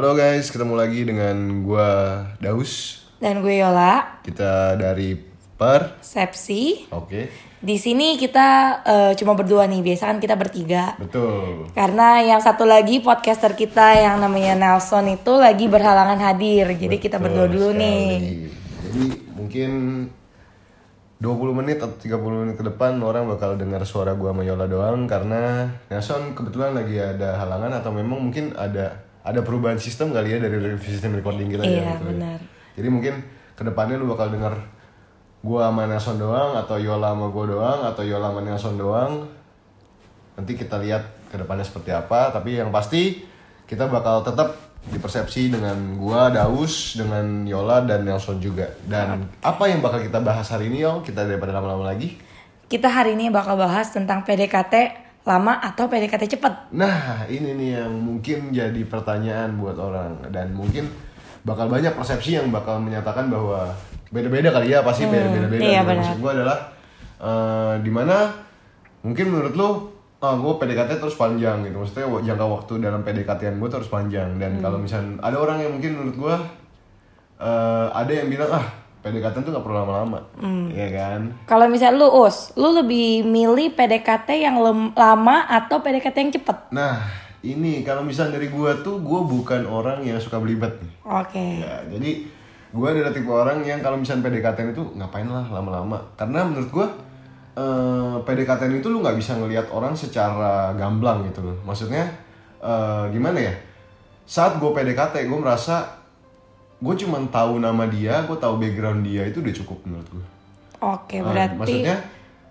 Halo guys, ketemu lagi dengan gua Daus. Dan gue Yola, Kita dari Per. Sepsi. Oke. Di sini kita eh, cuma berdua nih, biasa kan kita bertiga. Betul. Karena yang satu lagi podcaster kita yang namanya Nelson itu lagi berhalangan hadir. Jadi kita Betul berdua dulu sekali. nih. Jadi mungkin 20 menit atau 30 menit ke depan orang bakal dengar suara gua sama Yola doang karena Nelson kebetulan lagi ada halangan atau memang mungkin ada ada perubahan sistem kali ya dari sistem recording kita ya, Iya, gitu ya. benar. Jadi mungkin ke depannya lu bakal dengar gua sama Nelson doang atau Yola sama gua doang atau Yola sama Nelson doang. Nanti kita lihat ke depannya seperti apa. Tapi yang pasti kita bakal tetap dipersepsi dengan gua Daus, dengan Yola dan Nelson juga. Dan apa yang bakal kita bahas hari ini Yol? Kita daripada lama-lama lagi. Kita hari ini bakal bahas tentang PDKT lama atau PDKT cepat. Nah, ini nih yang mungkin jadi pertanyaan buat orang dan mungkin bakal banyak persepsi yang bakal menyatakan bahwa beda-beda kali ya pasti beda-beda. iya, Gitu. benar. Maksud gue adalah eh, di mana mungkin menurut lu oh, gue PDKT terus panjang gitu maksudnya jangka waktu dalam PDKT gue terus panjang dan kalau misalnya ada orang yang mungkin menurut gue eh, ada yang bilang ah PDKT tuh gak perlu lama-lama Iya kan Kalau misalnya lu us, lu lebih milih PDKT yang lem- lama atau PDKT yang cepat? nah ini kalau misalnya dari gue tuh gue bukan orang yang suka belibet nih Oke. Ya, jadi gue adalah tipe orang yang kalau misalnya PDKT itu ngapain lah lama-lama. Karena menurut gue eh, PDKT itu lu nggak bisa ngelihat orang secara gamblang gitu loh. Maksudnya eh, gimana ya? Saat gue PDKT gue merasa gue cuma tahu nama dia, gue tahu background dia itu udah cukup menurut gue. Oke, Nah, berarti maksudnya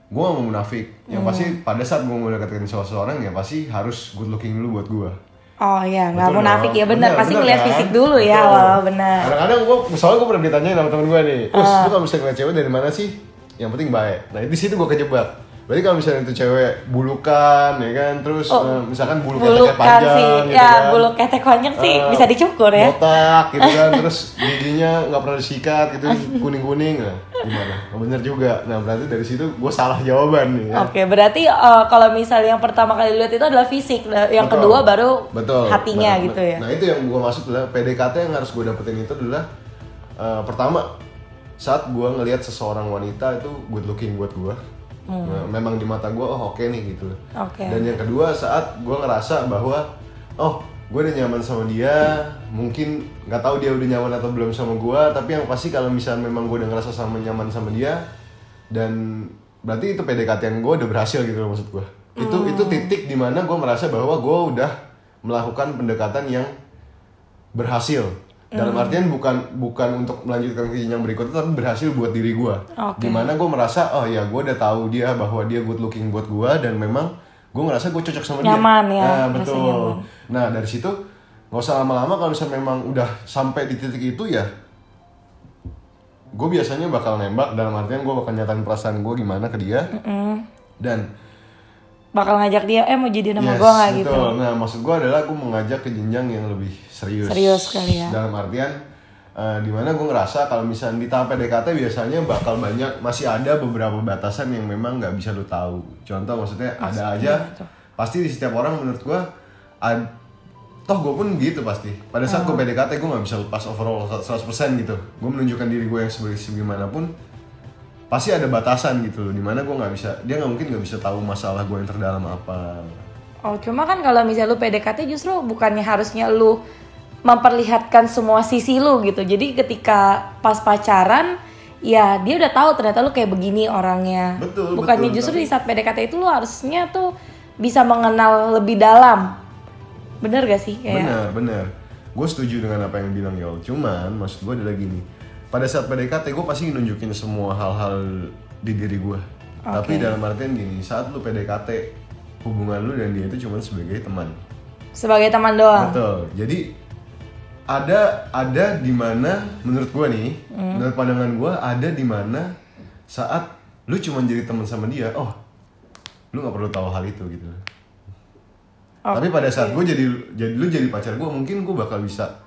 gue gak mau munafik. Yang pasti pada saat gue mau deketin seseorang ya pasti harus good looking dulu buat gue. Oh ya, nggak munafik ya benar. Pasti ngeliat kan? fisik dulu ya, awal benar. Kadang-kadang gue, soalnya gue pernah ditanyain sama temen gue nih, Us, Ah. lu kalau misalnya ngeliat cewek dari mana sih? Yang penting baik. Nah di situ gue kejebak. Berarti kalau misalnya itu cewek bulukan, ya kan, terus Oh, eh, misalkan bulu Bulu kan panjang, sih, gitu ya kan. bulu ketek panjang sih Eh, bisa dicukur ya. Botak gitu kan, terus giginya nggak pernah disikat gitu, kuning-kuning. Nah, gimana? Oh, bener juga. Nah berarti dari situ gue salah jawaban nih ya. Oke, berarti eh, kalau misalnya yang pertama kali lihat itu adalah fisik, nah, yang Betul. kedua baru Betul. hatinya Nah, gitu ya. Nah itu yang gue maksud adalah PDKT yang harus gue dapetin itu adalah eh, pertama saat gue ngelihat seseorang wanita itu good looking buat gue. Nah, memang di mata gue oh oke nih gitu. Hmm. Oke. Dan yang kedua saat gue ngerasa bahwa oh gue udah nyaman sama dia, mungkin nggak tahu dia udah nyaman atau belum sama gue, tapi yang pasti kalau misalnya memang gue udah ngerasa sama nyaman sama dia dan berarti itu PDKT yang gue udah berhasil gitu loh maksud gue. Itu itu titik di mana gue merasa bahwa gue udah melakukan pendekatan yang berhasil. Dalam artian bukan bukan untuk melanjutkan ke jenjang berikutnya tapi berhasil buat diri gue. Oke. Di mana gue merasa oh ya gue udah tahu dia bahwa dia good looking buat gue dan memang gue ngerasa gue cocok sama Nyaman dia. ya, Nah, betul. nyaman. Nah dari situ nggak usah lama-lama kalau misalnya memang udah sampai di titik itu ya gue biasanya bakal nembak dalam artian gue bakal nyatain perasaan gue gimana ke dia dan Bakal ngajak dia, eh mau jadi nama Yes, gua nggak gitu. Nah, maksud gue adalah gue mengajak ke jenjang yang lebih serius. Serius sekali ya. Dalam artian eh, di mana gue ngerasa kalau misalnya di tahap PDKT biasanya bakal banyak masih ada beberapa batasan yang memang nggak bisa lu tahu. Contoh maksudnya ada aja pasti di setiap orang menurut gue ad- toh gue pun gitu pasti. Pada saat Hmm. gue PDKT gue nggak bisa lepas overall 100% gitu. Gue menunjukkan diri gue yang sebagai sebagaimanapun pasti ada batasan gitu loh di mana gue nggak bisa dia nggak mungkin nggak bisa tahu masalah gue yang terdalam apa Oh, cuma kan kalau misalnya lu PDKT justru bukannya harusnya lu memperlihatkan semua sisi lu gitu. Jadi ketika pas pacaran ya dia udah tahu ternyata lu kayak begini orangnya. Betul, Bukannya betul, justru tapi- di saat PDKT itu lu harusnya tuh bisa mengenal lebih dalam. Bener gak sih kayak? Bener, bener. Gue setuju dengan apa yang bilang Yol. Cuman maksud gue adalah gini. Pada saat PDKT gue pasti nunjukin semua hal-hal di diri gue. Tapi dalam artian gini, saat lu PDKT hubungan lu dan dia itu cuma sebagai teman. Sebagai teman doang. Betul. Jadi ada ada di mana menurut gue nih, menurut pandangan gue ada di mana saat lu cuma jadi teman sama dia, oh lu nggak perlu tahu hal itu gitu. Tapi pada saat gue jadi jadi lu jadi pacar gue mungkin gue bakal bisa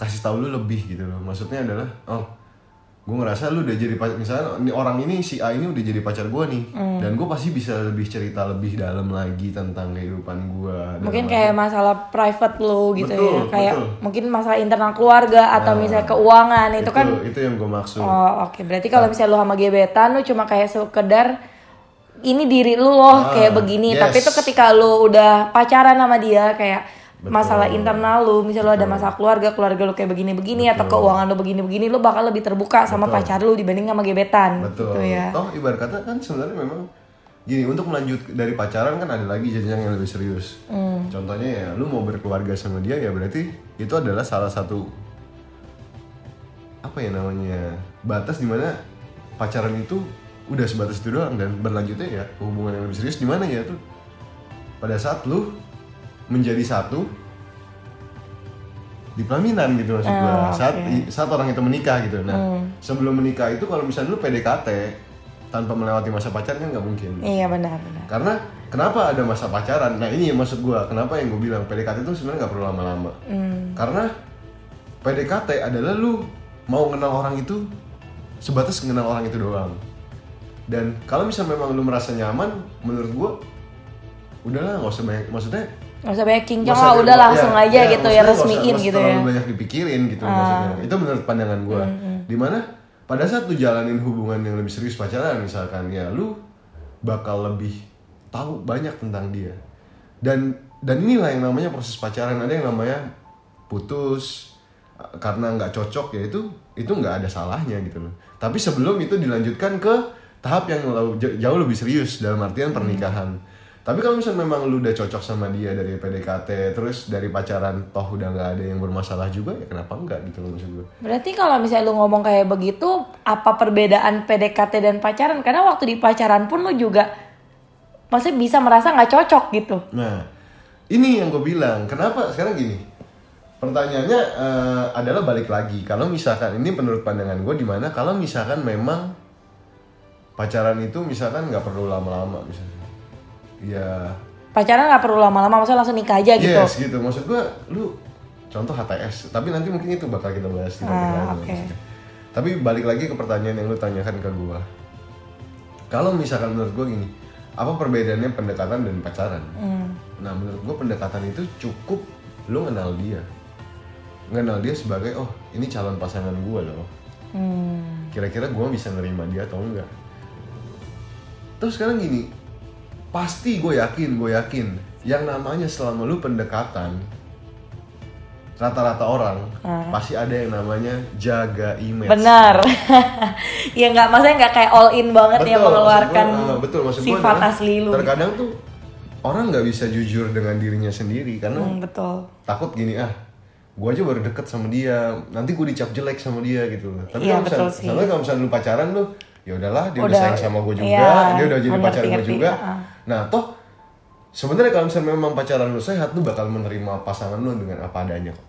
kasih tahu lu lebih gitu loh. Maksudnya adalah oh gue ngerasa lu udah jadi pacar misalnya ini orang ini si A ini udah jadi pacar gue nih Hmm. dan gue pasti bisa lebih cerita lebih dalam lagi tentang kehidupan gue Mungkin kayak masalah private lo gitu Betul, ya. Kayak betul. mungkin masalah internal keluarga atau Nah, misalnya keuangan itu, kan itu yang gue maksud Oh oke, berarti kalau misalnya lu sama gebetan lu cuma kayak sekedar ini diri lu loh Ah, kayak begini, yes. tapi itu ketika lu udah pacaran sama dia kayak masalah internal lu, misalnya lu ada masalah keluarga, keluarga lu kayak begini-begini atau keuangan lu begini-begini, lu bakal lebih terbuka sama pacar lu dibanding sama gebetan. betul Gitu ya. toh ibarat kata kan sebenarnya memang gini untuk melanjut dari pacaran kan ada lagi jenjang yang lebih serius Hmm. contohnya ya lu mau berkeluarga sama dia ya berarti itu adalah salah satu apa ya namanya batas di mana pacaran itu udah sebatas itu doang dan berlanjutnya ya hubungan yang lebih serius di mana ya tuh pada saat lu menjadi satu di pelaminan gitu maksud gua Ah, saat. Hmm. saat orang itu menikah gitu nah sebelum menikah itu kalau misalnya lu PDKT tanpa melewati masa pacaran kan nggak mungkin Iya benar benar. karena kenapa ada masa pacaran nah ini yang maksud gua kenapa yang gue bilang PDKT itu sebenarnya nggak perlu lama-lama Hmm. karena PDKT adalah lu mau kenal orang itu sebatas kenal orang itu doang dan kalau misalnya memang lu merasa nyaman menurut gua udahlah nggak usah banyak maksudnya Gak usah lah, usah- udah langsung ya, aja ya, gitu ya resmiin usah gitu ya. terlalu banyak dipikirin gitu maksudnya. Itu menurut pandangan gua. Di mana pada saat lu jalanin hubungan yang lebih serius pacaran misalkan ya lu bakal lebih tahu banyak tentang dia. Dan dan inilah yang namanya proses pacaran. Ada yang namanya putus karena nggak cocok ya itu itu nggak ada salahnya gitu loh. Tapi sebelum itu dilanjutkan ke tahap yang jauh lebih serius dalam artian pernikahan tapi kalau misalnya memang lu udah cocok sama dia dari PDKT terus dari pacaran toh udah nggak ada yang bermasalah juga ya kenapa enggak gitu loh maksud gue Berarti kalau misalnya lu ngomong kayak begitu, apa perbedaan PDKT dan pacaran? Karena waktu di pacaran pun lu juga masih bisa merasa nggak cocok gitu. Nah, ini yang gue bilang. Kenapa sekarang gini? Pertanyaannya eh, adalah balik lagi. Kalau misalkan ini menurut pandangan gue di mana kalau misalkan memang pacaran itu misalkan nggak perlu lama-lama misalnya. Ya, Pacaran nggak perlu lama-lama, maksudnya langsung nikah aja gitu. yes gitu. Maksud gue, lu contoh HTS. Tapi nanti mungkin itu bakal kita bahas di Ah, maksudnya. Tapi balik lagi ke pertanyaan yang lu tanyakan ke gue. Kalau misalkan menurut gue gini, apa perbedaannya pendekatan dan pacaran? Hmm. Nah menurut gue pendekatan itu cukup lu kenal dia Kenal dia sebagai oh ini calon pasangan gue loh Hmm. Kira-kira gue bisa nerima dia atau enggak Terus sekarang gini Pasti gue yakin, gue yakin Yang namanya selama lu pendekatan Rata-rata orang Pasti ada yang namanya jaga image Benar. ya nggak, maksudnya nggak kayak all in banget ya maksud mengeluarkan gua, ah, betul, maksud gua sifat adalah asli lu. Terkadang tuh Orang nggak bisa jujur dengan dirinya sendiri Karena Hmm, betul. takut gini ah gue aja baru deket sama dia nanti gue dicap jelek sama dia gitu tapi Iya, kalau betul misalnya, kalau misalnya lu pacaran lu ya udahlah dia udah, Udah, sayang sama gue juga iya, dia udah jadi pacar gue juga ah. nah toh sebenarnya kalau misalnya memang pacaran lu sehat lu bakal menerima pasangan lu dengan apa adanya kok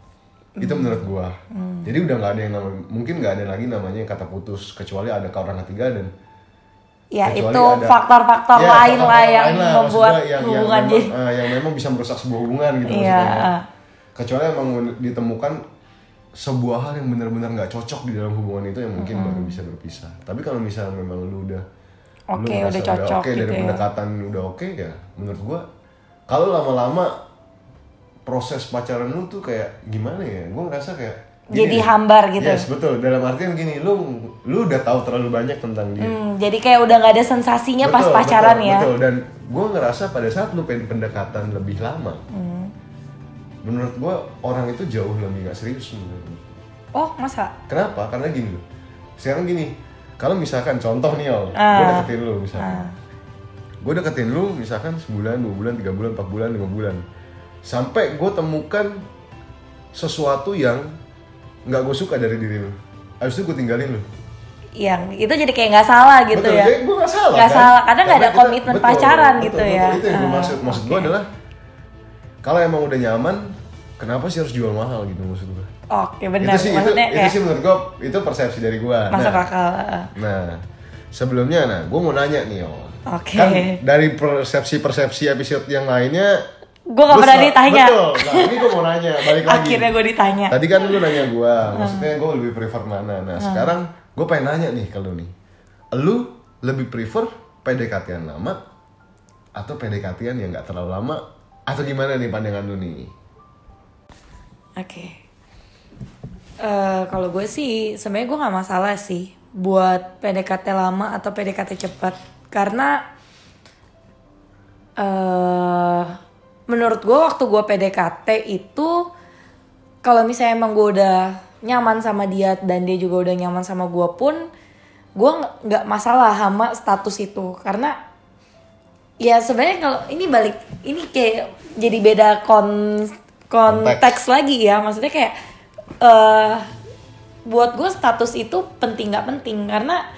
itu menurut gua Hmm. jadi udah nggak ada yang namanya mungkin nggak ada lagi namanya kata putus kecuali ada ke orang ketiga dan Ya Kecuali itu faktor-faktor Ya, lain lah yang lain lah, membuat yang, hubungan yang memang, eh, yang memang bisa merusak sebuah hubungan gitu Iya, maksudnya. ah. Kecuali emang ditemukan sebuah hal yang benar-benar nggak cocok di dalam hubungan itu yang mungkin baru bisa berpisah. Tapi kalau misalnya memang lu udah Oke, ngerasa udah cocok oke gitu dari ya. pendekatan udah oke ya menurut gua kalau lama-lama proses pacaran lu tuh kayak gimana ya? Gua ngerasa kayak Jadi gini, hambar gitu. Yes, betul. Dalam artian gini, lu lu udah tahu terlalu banyak tentang dia. Hmm, jadi kayak udah nggak ada sensasinya pas Betul, pacaran betul, ya. Betul, dan gue ngerasa pada saat lu pengen pendekatan lebih lama, Hmm. Menurut gue orang itu jauh lebih gak serius menurut gua. Oh masa? Kenapa? Karena gini loh. Sekarang gini, kalau misalkan contoh nih Ol, gue Ah. deketin lu misalkan. Gue deketin lu misalkan sebulan, dua bulan, tiga bulan, empat bulan, lima bulan. Sampai gue temukan sesuatu yang nggak gue suka dari diri lu. Habis itu gue tinggalin lu. Yang itu jadi kayak nggak salah gitu betul, ya. gue gak salah Nggak kan? salah, karena nggak ada kita- komitmen pacaran gitu ya. Itu yang gue Ah, maksud. Maksud gue adalah kalau emang udah nyaman, kenapa sih harus jual mahal gitu maksud gue? Oke benar. Itu sih, itu, Maksudnya itu kayak sih menurut gue itu persepsi dari gue. masuk Nah, akal. ah. nah, sebelumnya nah, gue mau nanya nih, Ol. Oke. Kan dari persepsi-persepsi episode yang lainnya, Gue gak lu pernah ditanya. Betul. Nah, ini gue mau nanya, balik lagi. Akhirnya gue ditanya. Tadi kan lu nanya gua, maksudnya gue lebih prefer mana. Nah, sekarang gue pengen nanya nih kalau nih lu lebih prefer PDKT-an lama atau PDKT-an yang nggak terlalu lama atau gimana nih pandangan lu nih? Oke. Eh, kalau gue sih sebenarnya gue nggak masalah sih buat PDKT lama atau PDKT cepat. Karena eh menurut gue waktu gue PDKT itu kalau misalnya emang gue udah nyaman sama dia dan dia juga udah nyaman sama gue pun gue nggak masalah sama status itu. Karena ya sebenarnya kalau ini balik ini kayak jadi beda kon konteks lagi ya. Maksudnya kayak eh buat gue status itu penting nggak penting. Karena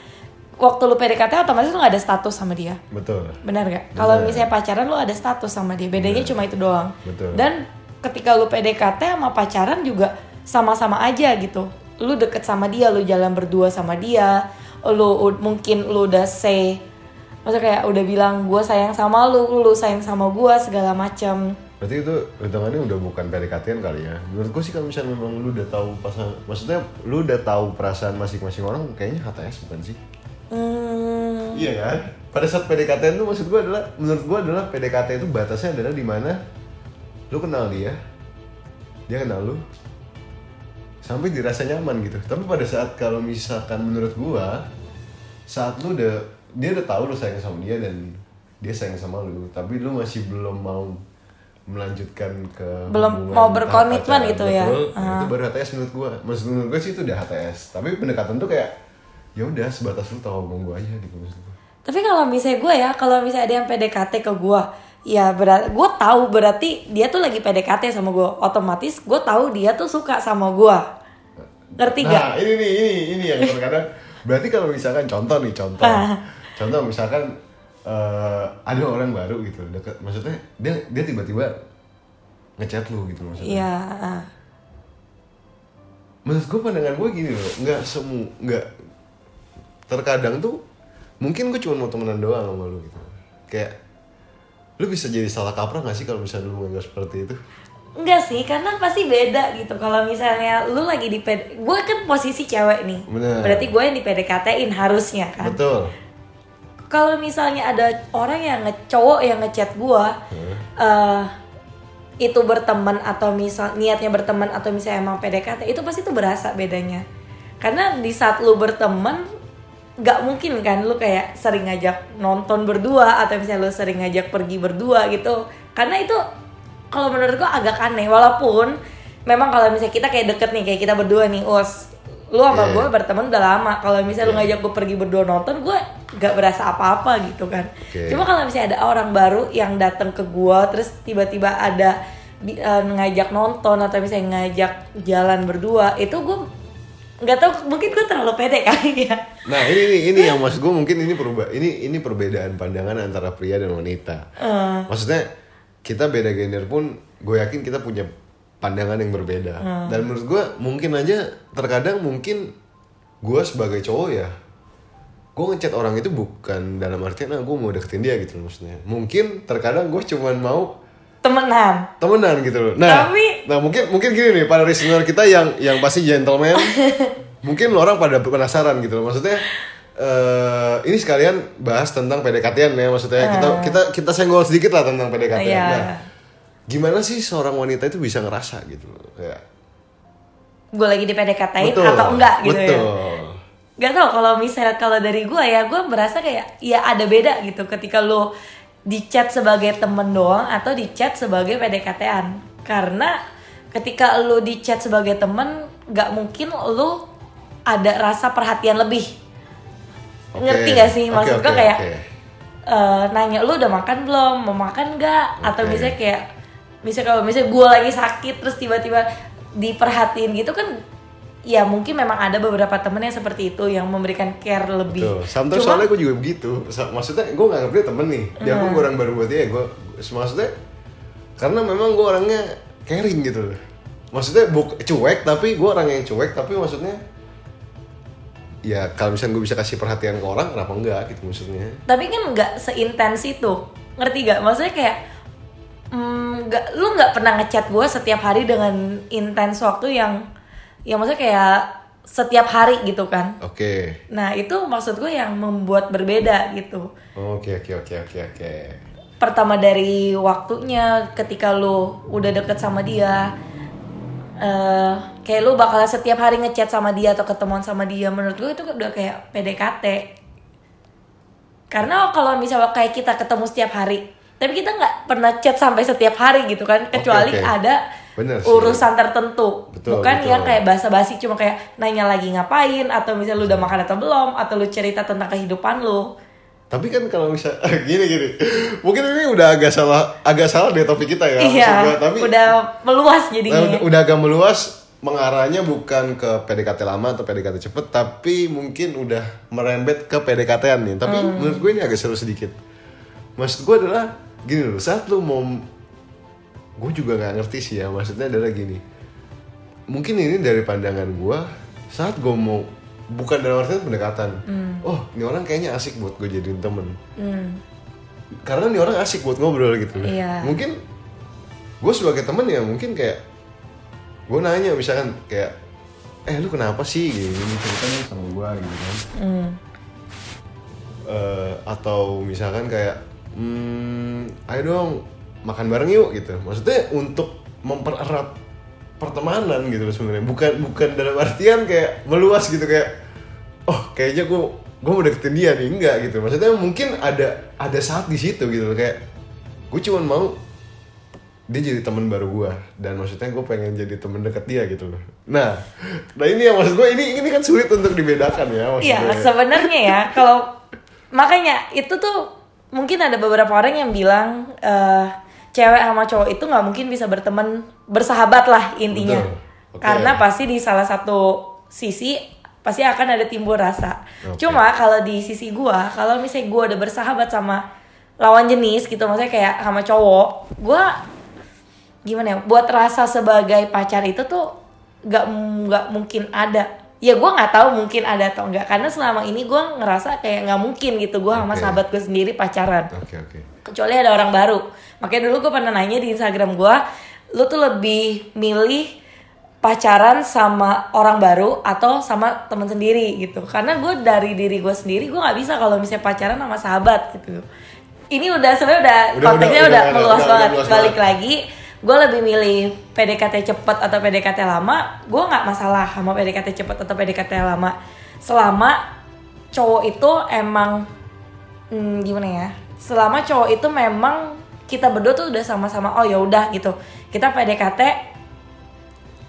waktu lu PDKT otomatis lu gak ada status sama dia. Betul. Benar gak? Kalau misalnya pacaran lu ada status sama dia. Bedanya cuma itu doang. Betul. dan ketika lu PDKT sama pacaran juga sama-sama aja gitu. Lu deket sama dia lu jalan berdua sama dia lu mungkin lu udah say maksudnya kayak udah bilang gue sayang sama lu lu sayang sama gue segala macam berarti itu hitungannya udah bukan PDKT-an kali ya menurut gue sih kalau misalnya memang lu udah tahu pasang maksudnya lu udah tahu perasaan masing-masing orang kayaknya HTS bukan sih hmm, Iya kan? Pada saat PDKT itu maksud gue adalah menurut gue adalah PDKT itu batasnya adalah di mana lu kenal dia, dia kenal lu, sampai dirasa nyaman gitu. Tapi pada saat kalau misalkan menurut gue saat lu udah dia udah tahu lu sayang sama dia dan dia sayang sama lu, tapi lu masih belum mau melanjutkan ke Belum mau berkomitmen pacaran, itu ya? betul. Ah. Itu baru HTS menurut gue. Maksud menurut gue sih itu udah HTS. Tapi pendekatan tuh kayak ya udah sebatas lu tahu hubungan gue aja gitu maksud gue. Tapi kalau misalnya gue ya, kalau misalnya ada yang PDKT ke gue, ya berat, gue tahu berarti dia tuh lagi PDKT sama gue. Otomatis gue tahu dia tuh suka sama gue. Ngerti gak? Nah, ini nih, ini ini yang terkadang berarti kalau misalkan contoh nih, contoh. Contoh misalkan eh, ada orang baru gitu, deket maksudnya dia dia tiba-tiba ngechat lu gitu maksudnya. Iya. Menurut gue pandangan gue gini loh, nggak semu, nggak terkadang tuh mungkin gue cuma mau temenan doang sama lu gitu. Kayak lu bisa jadi salah kaprah gak sih kalau misalnya lu menganggap seperti itu? Enggak sih, karena pasti beda gitu. Kalau misalnya lu lagi di PD, gue kan posisi cewek nih. Bener. Berarti gue yang di PDKT-in harusnya kan. Betul. Kalau misalnya ada orang yang ngecowok yang ngechat gue, eh itu berteman atau misal niatnya berteman atau misalnya emang PDKT itu pasti tuh berasa bedanya. Karena di saat lu berteman nggak mungkin kan lu kayak sering ngajak nonton berdua atau misalnya lu sering ngajak pergi berdua gitu. Karena itu kalau menurut gua agak aneh. Walaupun memang kalau misalnya kita kayak deket nih kayak kita berdua nih us lu sama Iya. gue berteman udah lama. Kalau misalnya lu ngajak gue pergi berdua nonton gue nggak berasa apa-apa gitu kan Oke. cuma kalau misalnya ada orang baru yang datang ke gua terus tiba-tiba ada eh, ngajak nonton atau misalnya ngajak jalan berdua itu gue nggak tahu mungkin gue terlalu pede kali ya Nah ini ini, ini yang maksud gue mungkin ini perubah ini ini perbedaan pandangan antara pria dan wanita. Eh. Maksudnya kita beda gender pun gue yakin kita punya pandangan yang berbeda. Dan menurut gue mungkin aja terkadang mungkin gue sebagai cowok ya gue ngechat orang itu bukan dalam artian ah gue mau deketin dia gitu loh maksudnya. Mungkin terkadang gue cuman mau temenan temenan gitu loh. Nah, Tapi- nah mungkin mungkin gini nih para listener kita yang yang pasti gentleman, mungkin lo orang pada penasaran gitu loh. Maksudnya eh ini sekalian bahas tentang PDKT-an ya maksudnya kita kita kita senggol sedikit lah tentang PDKT. Iya. Nah, gimana sih seorang wanita itu bisa ngerasa gitu loh kayak gue lagi di betul, atau enggak gitu ya betul. Gak tau kalau misalnya kalau dari gue ya gue merasa kayak ya ada beda gitu ketika lo di chat sebagai temen doang atau di chat sebagai PDKT-an karena ketika lo di chat sebagai temen nggak mungkin lo ada rasa perhatian lebih Oke, ngerti gak sih maksud gue oke, kayak oke. eh, nanya lu udah makan belum mau makan nggak atau Oke. misalnya kayak misalnya kalau misalnya gue lagi sakit terus tiba-tiba diperhatiin gitu kan ya mungkin memang ada beberapa temen yang seperti itu yang memberikan care lebih Betul. Sometimes Cuma- soalnya gue juga begitu. Maksudnya gue nggak ngerti temen nih. Dia pun gue orang baru buat dia. Gue maksudnya karena memang gue orangnya caring gitu loh. Maksudnya buk cuek tapi gue orang yang cuek tapi maksudnya ya kalau misalnya gue bisa kasih perhatian ke orang kenapa enggak gitu maksudnya. tapi kan nggak seintens itu ngerti gak maksudnya kayak mm, nggak lu nggak pernah ngechat gue setiap hari dengan intens waktu yang yang maksudnya kayak setiap hari gitu kan Oke. nah itu maksud gue yang membuat berbeda gitu Oke oke oke oke oke. pertama dari waktunya ketika lu udah deket sama dia eh kayak lu bakal setiap hari ngechat sama dia atau ketemuan sama dia menurut gue itu udah kayak PDKT karena kalau misalnya kayak kita ketemu setiap hari tapi kita nggak pernah chat sampai setiap hari gitu kan kecuali oke. ada Bener sih. urusan tertentu Betul, bukan betul. yang kayak basa-basi cuma kayak nanya lagi ngapain atau misalnya lu udah makan atau belum atau lu cerita tentang kehidupan lu Tapi kan kalau misal gini gini, mungkin ini udah agak salah agak salah deh topik kita ya. iya tapi udah meluas jadinya udah, udah agak meluas mengarahnya bukan ke PDKT lama atau PDKT cepet tapi mungkin udah merembet ke PDKT-an nih tapi Hmm. menurut gue ini agak seru sedikit maksud gue adalah gini loh saat lu mau gue juga nggak ngerti sih ya maksudnya adalah gini mungkin ini dari pandangan gue saat gue mau bukan dalam artian pendekatan oh ini orang kayaknya asik buat gue jadiin temen Hmm. karena ini orang asik buat ngobrol gitu. Iya. Mungkin gue sebagai temen ya mungkin kayak gue nanya misalkan kayak eh lu kenapa sih gini ceritanya sama gue gitu kan Hmm. Eh, atau misalkan kayak hmm, ayo dong makan bareng yuk gitu. Maksudnya untuk mempererat pertemanan gitu loh sebenarnya. Bukan bukan dalam artian kayak meluas gitu kayak oh kayaknya gue gue mau deketin dia nih. Enggak gitu. Maksudnya mungkin ada ada saat di situ gitu loh kayak gue cuman mau dia jadi teman baru gue dan maksudnya gue pengen jadi teman dekat dia gitu loh. Nah nah ini yang maksud gue ini ini kan sulit untuk dibedakan ya maksudnya Iya, sebenarnya ya kalau makanya itu tuh mungkin ada beberapa orang yang bilang eh, cewek sama cowok itu nggak mungkin bisa berteman bersahabat lah intinya. Betul. Oke. Karena pasti di salah satu sisi pasti akan ada timbul rasa. Oke. Cuma kalau di sisi gua, kalau misalnya gua udah bersahabat sama lawan jenis gitu, maksudnya kayak sama cowok, gua gimana ya buat rasa sebagai pacar itu tuh nggak nggak mungkin ada ya gue nggak tahu mungkin ada atau enggak karena selama ini gue ngerasa kayak nggak mungkin gitu gue sama sahabat gue sendiri pacaran oke oke kecuali ada orang baru. Makanya dulu gue pernah nanya di instagram gue lu tuh lebih milih pacaran sama orang baru atau sama temen sendiri gitu. Karena gue dari diri gue sendiri gue nggak bisa kalau misalnya pacaran sama sahabat gitu. Ini udah sebenarnya udah, Udah, konteksnya udah, udah, udah, meluas udah, udah banget. meluas balik banget. lagi gue lebih milih PDKT cepet atau PDKT lama gue nggak masalah sama PDKT cepet atau PDKT lama. Selama cowok itu emang hmm, gimana ya selama cowok itu memang kita berdua tuh udah sama-sama oh ya udah gitu kita PDKT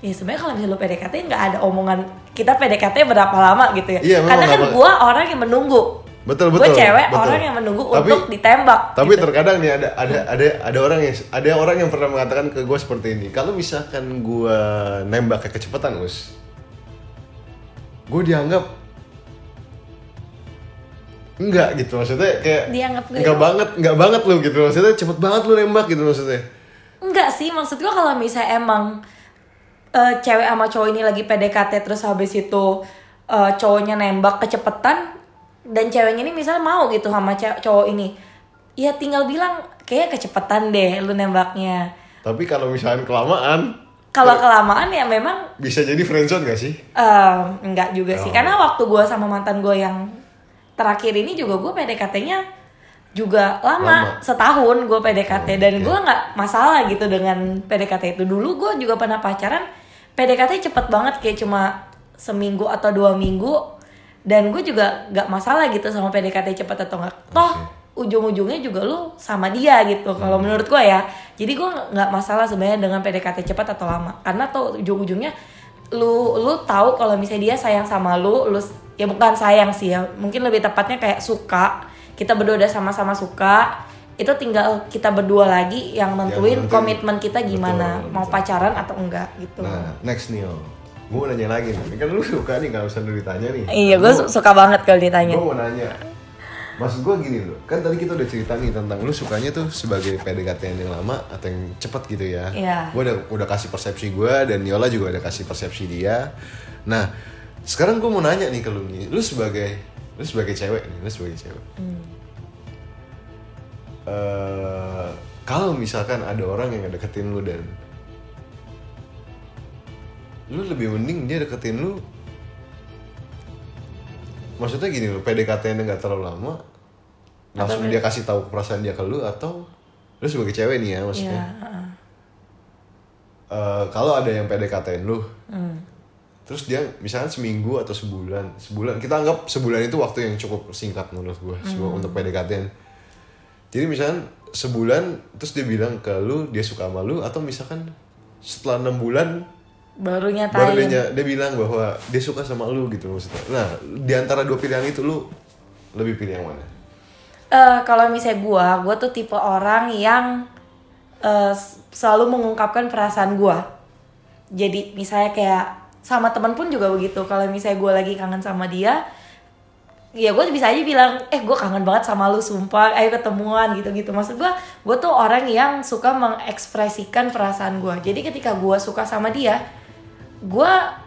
ya sebenarnya kalau misalnya lu PDKT nggak ada omongan kita PDKT berapa lama gitu ya Iya, karena kan gue orang yang menunggu betul gue betul cewek betul. orang yang menunggu Tapi- untuk ditembak Tapi gitu. terkadang nih ada ada ada ada orang yang ada orang yang pernah mengatakan ke gue seperti ini. Kalau misalkan gue nembak kayak kecepatan, us, gue dianggap enggak gitu maksudnya kayak Dianggap nggak enggak ya? banget enggak banget lu gitu maksudnya cepet banget lu nembak gitu maksudnya Enggak sih, maksud gua kalau misalnya emang eh, cewek sama cowok ini lagi PDKT terus habis itu eh, cowoknya nembak kecepetan dan ceweknya ini misalnya mau gitu sama cowok ini. Ya tinggal bilang kayak kecepetan deh lu nembaknya. tapi kalau misalkan kelamaan Kalau kelamaan ya memang bisa jadi friendzone gak sih eh, enggak juga sih. Oh. Karena waktu gua sama mantan gua yang terakhir ini juga gue PDKT-nya juga lama, Lama. setahun gue PDKT Oh, dan oke. gue nggak masalah gitu dengan PDKT itu dulu gue juga pernah pacaran PDKT cepet banget kayak cuma seminggu atau dua minggu dan gue juga nggak masalah gitu sama PDKT cepet atau enggak toh ujung-ujungnya juga lu sama dia gitu kalau Hmm. menurut gue ya jadi gue nggak masalah sebenarnya dengan PDKT cepat atau lama karena tuh ujung-ujungnya lu lu tahu kalau misalnya dia sayang sama lu lu ya bukan sayang sih ya. Mungkin lebih tepatnya kayak suka. Kita berdua udah sama-sama suka. Itu tinggal kita berdua lagi yang nentuin komitmen kita gimana. Betul, mau betul. pacaran atau enggak gitu. Nah next nih gue mau nanya lagi nih. Kan lu suka nih gak usah lu ditanya nih. Iya gue su- suka banget kalau ditanya. Gue mau nanya. Maksud gue gini loh. Kan tadi kita udah cerita nih tentang Lu sukanya tuh sebagai PDKT yang lama Atau yang cepet gitu ya. Iya. Gue udah, udah kasih persepsi gue Dan Yola juga udah kasih persepsi dia. Nah Sekarang gue mau nanya nih ke lu nih Lu sebagai Lu sebagai cewek nih Lu sebagai cewek Eh, Kalau misalkan ada orang yang deketin lu dan Lu lebih mending dia deketin lu maksudnya gini loh PDKT-nya nggak terlalu lama langsung dia kasih tahu perasaan dia ke lu atau lu sebagai cewek nih ya maksudnya Iya, heeh. Eh, kalau ada yang PDKT-in lu Hmm. Terus dia misalnya seminggu atau sebulan sebulan kita anggap sebulan itu waktu yang cukup singkat menurut gue Hmm. untuk PDKT jadi misalnya sebulan terus dia bilang ke lu dia suka sama lu atau misalkan setelah enam bulan baru baru nyatain dia, ny- dia bilang bahwa dia suka sama lu gitu maksudnya nah di antara dua pilihan itu lu lebih pilih yang mana Eh, kalau misalnya gua, gua tuh tipe orang yang s- selalu mengungkapkan perasaan gua. Jadi misalnya kayak sama teman pun juga begitu. Kalau misalnya gua lagi kangen sama dia, ya gue bisa aja bilang, eh gue kangen banget sama lu sumpah, ayo ketemuan gitu-gitu. Maksud gua, gue tuh orang yang suka mengekspresikan perasaan gua. Jadi ketika gua suka sama dia, gua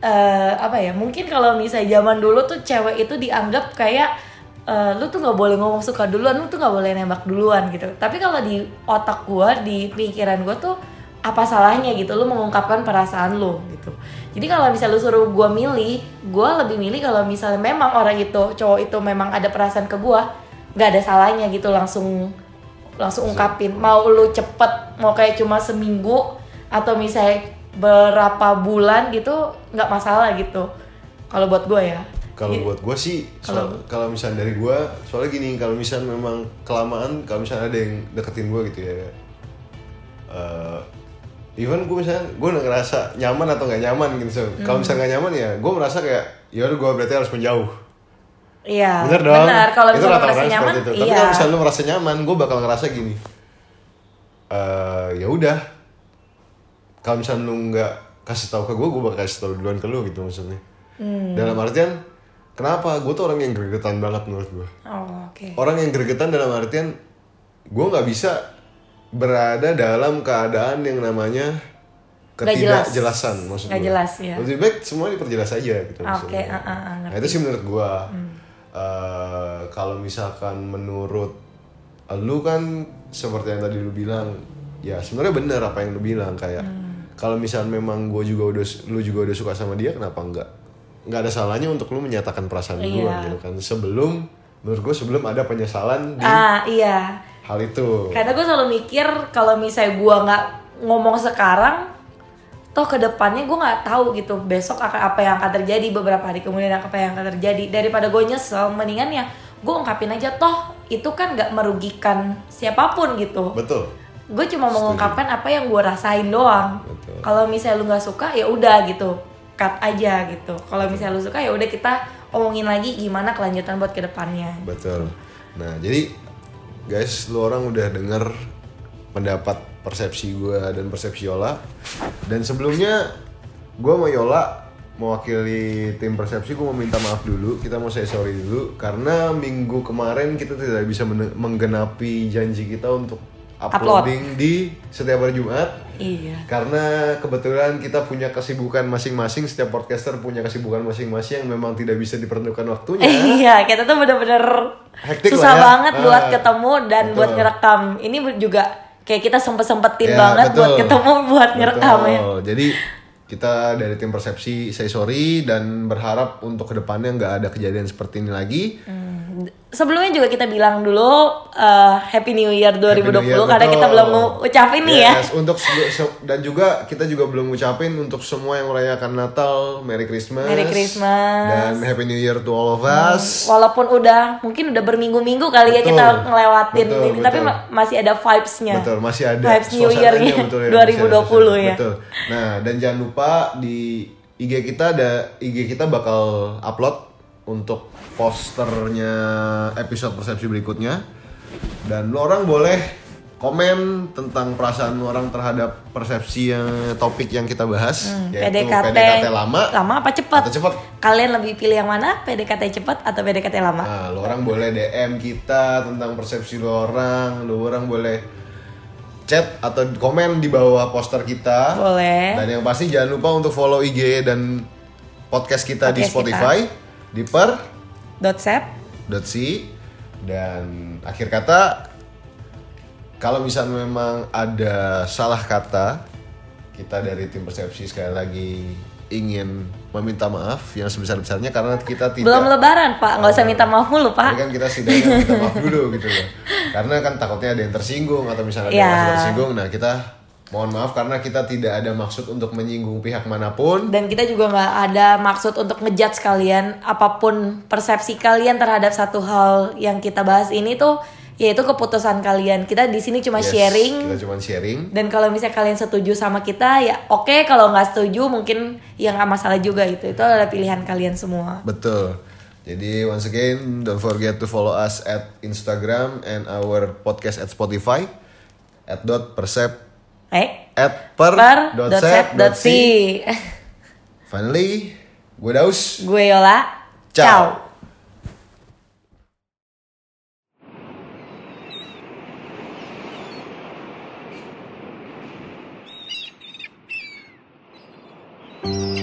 eh apa ya mungkin kalau misalnya zaman dulu tuh cewek itu dianggap kayak eh, lu tuh nggak boleh ngomong suka duluan lu tuh nggak boleh nembak duluan gitu tapi kalau di otak gua di pikiran gua tuh apa salahnya gitu lu mengungkapkan perasaan lu gitu. Jadi kalau misalnya lu suruh gua milih gua lebih milih kalau misalnya memang orang itu cowok itu memang ada perasaan ke gua nggak ada salahnya gitu langsung langsung ungkapin. Mau lu cepet mau kayak cuma seminggu atau misalnya berapa bulan gitu nggak masalah gitu. Kalau buat gue ya. Kalau Iya. buat gue sih kalau misalnya dari gue soalnya gini kalau misalnya memang kelamaan kalau misalnya ada yang deketin gue gitu ya eh, even gue misalnya gue ngerasa nyaman atau nggak nyaman gitu so. Hmm. kalau misalnya nggak nyaman ya gue merasa kayak ya udah gue berarti harus menjauh. Iya bener dong. benar kalau itu misalnya rata-rata merasa orang nyaman seperti itu. Tapi iya. kalau misalnya lu merasa nyaman gue bakal ngerasa gini. Eh ya udah. Kalau misalnya lu nggak kasih tahu ke gue gue bakal kasih tahu duluan ke lu gitu maksudnya. Hmm. dalam artian kenapa? Gue tuh orang yang gregetan banget menurut gue oh, oke. Orang yang gregetan dalam artian gue nggak bisa berada dalam keadaan yang namanya ketidakjelasan maksud Nggak gua. jelas, ya. lebih baik semua diperjelas aja gitu Oke, maksudnya. ah, ah, ah, nah itu sih menurut gue Eh, kalau misalkan menurut lu kan seperti yang tadi lu bilang ya sebenarnya bener apa yang lu bilang kayak Hmm. kalau misalnya memang gue juga udah lu juga udah suka sama dia kenapa enggak nggak ada salahnya untuk lu menyatakan perasaan lu Iya. gitu kan sebelum menurut gue sebelum ada penyesalan di ah iya hal itu. Karena gue selalu mikir kalau misalnya gue nggak ngomong sekarang toh ke depannya gue nggak tahu gitu besok akan apa yang akan terjadi beberapa hari kemudian apa yang akan terjadi. Daripada gue nyesel mendingan ya gue ungkapin aja. Toh itu kan nggak merugikan siapa pun gitu. Betul. Gue cuma mengungkapkan apa yang gue rasain doang. Betul. kalau misalnya lu nggak suka ya udah gitu. Cut aja gitu. Kalau misalnya lu suka ya udah kita omongin lagi gimana kelanjutan buat ke depannya betul. Nah jadi guys lu orang udah denger pendapat persepsi gue dan persepsi Yola. Dan sebelumnya gue mau Yola mewakili tim persepsi gue mau minta maaf dulu. Kita mau say sorry dulu karena minggu kemarin kita tidak bisa men- menggenapi janji kita untuk Upload. uploading di setiap hari Jumat iya karena kebetulan kita punya kesibukan masing-masing setiap podcaster punya kesibukan masing-masing yang memang tidak bisa dipertemukan waktunya iya kita tuh bener-bener Hektik susah ya. banget buat Ah, ketemu dan betul. buat ngerekam ini juga kayak kita sempet-sempetin Ya, banget betul. buat ketemu buat ngerekam ya Betul. Jadi kita dari tim persepsi say sorry dan berharap untuk ke depannya nggak ada kejadian seperti ini lagi. Sebelumnya juga kita bilang dulu uh, Happy New Year 2020 Happy New Year, karena kita betul. belum ngucapin nih ya Yes, untuk se- se- dan juga kita juga belum ngucapin untuk semua yang merayakan Natal, Merry Christmas. Merry Christmas. Dan Happy New Year to all of us. walaupun udah mungkin udah berminggu-minggu kali ya Betul. kita ngelewatin Betul, ini tapi betul. ma- masih ada vibes-nya Betul, masih ada vibes New Year-nya betul ya, masih ada 2020 suasana. ya Betul. Nah, dan jangan lupa di IG kita ada IG kita bakal upload untuk posternya episode persepsi berikutnya. Dan lo orang boleh komen tentang perasaan orang terhadap persepsi yang topik yang kita bahas, yaitu PDKT, PDKT lama. lama apa cepat atau cepat. kalian lebih pilih yang mana? PDKT cepat atau PDKT lama? Nah, lo orang boleh DM kita tentang persepsi lo orang, lo orang boleh chat atau komen di bawah poster kita. boleh. Dan yang pasti jangan lupa untuk follow IG dan podcast kita di Podcast Spotify. Di per sep .si dan akhir kata kalau misalnya memang ada salah kata kita dari tim persepsi sekali lagi ingin meminta maaf yang sebesar-besarnya karena kita tidak Belum lebaran, Pak. Nggak usah minta maaf Tapi Pak. kan kita setidaknya minta maaf dulu gitu loh. Karena kan takutnya ada yang tersinggung atau misalnya ada Ya. yang merasa tersinggung. Nah kita mohon maaf karena kita tidak ada maksud untuk menyinggung pihak mana pun. Dan kita juga nggak ada maksud untuk ngejudge kalian apa pun persepsi kalian terhadap satu hal yang kita bahas ini tuh yaitu keputusan kalian. Kita di sini cuma Yes, sharing Kita cuma sharing. dan kalau misalnya kalian setuju sama kita ya oke kalau nggak setuju mungkin ya nggak masalah juga gitu. Itu adalah pilihan kalian semua. Betul. Jadi once again, don't forget to follow us at Instagram and our podcast at Spotify at dot persep Eh, at per, per dot sep dot si. Finally, gue Daus. Gue Yola. Ciao. Ciao. Thank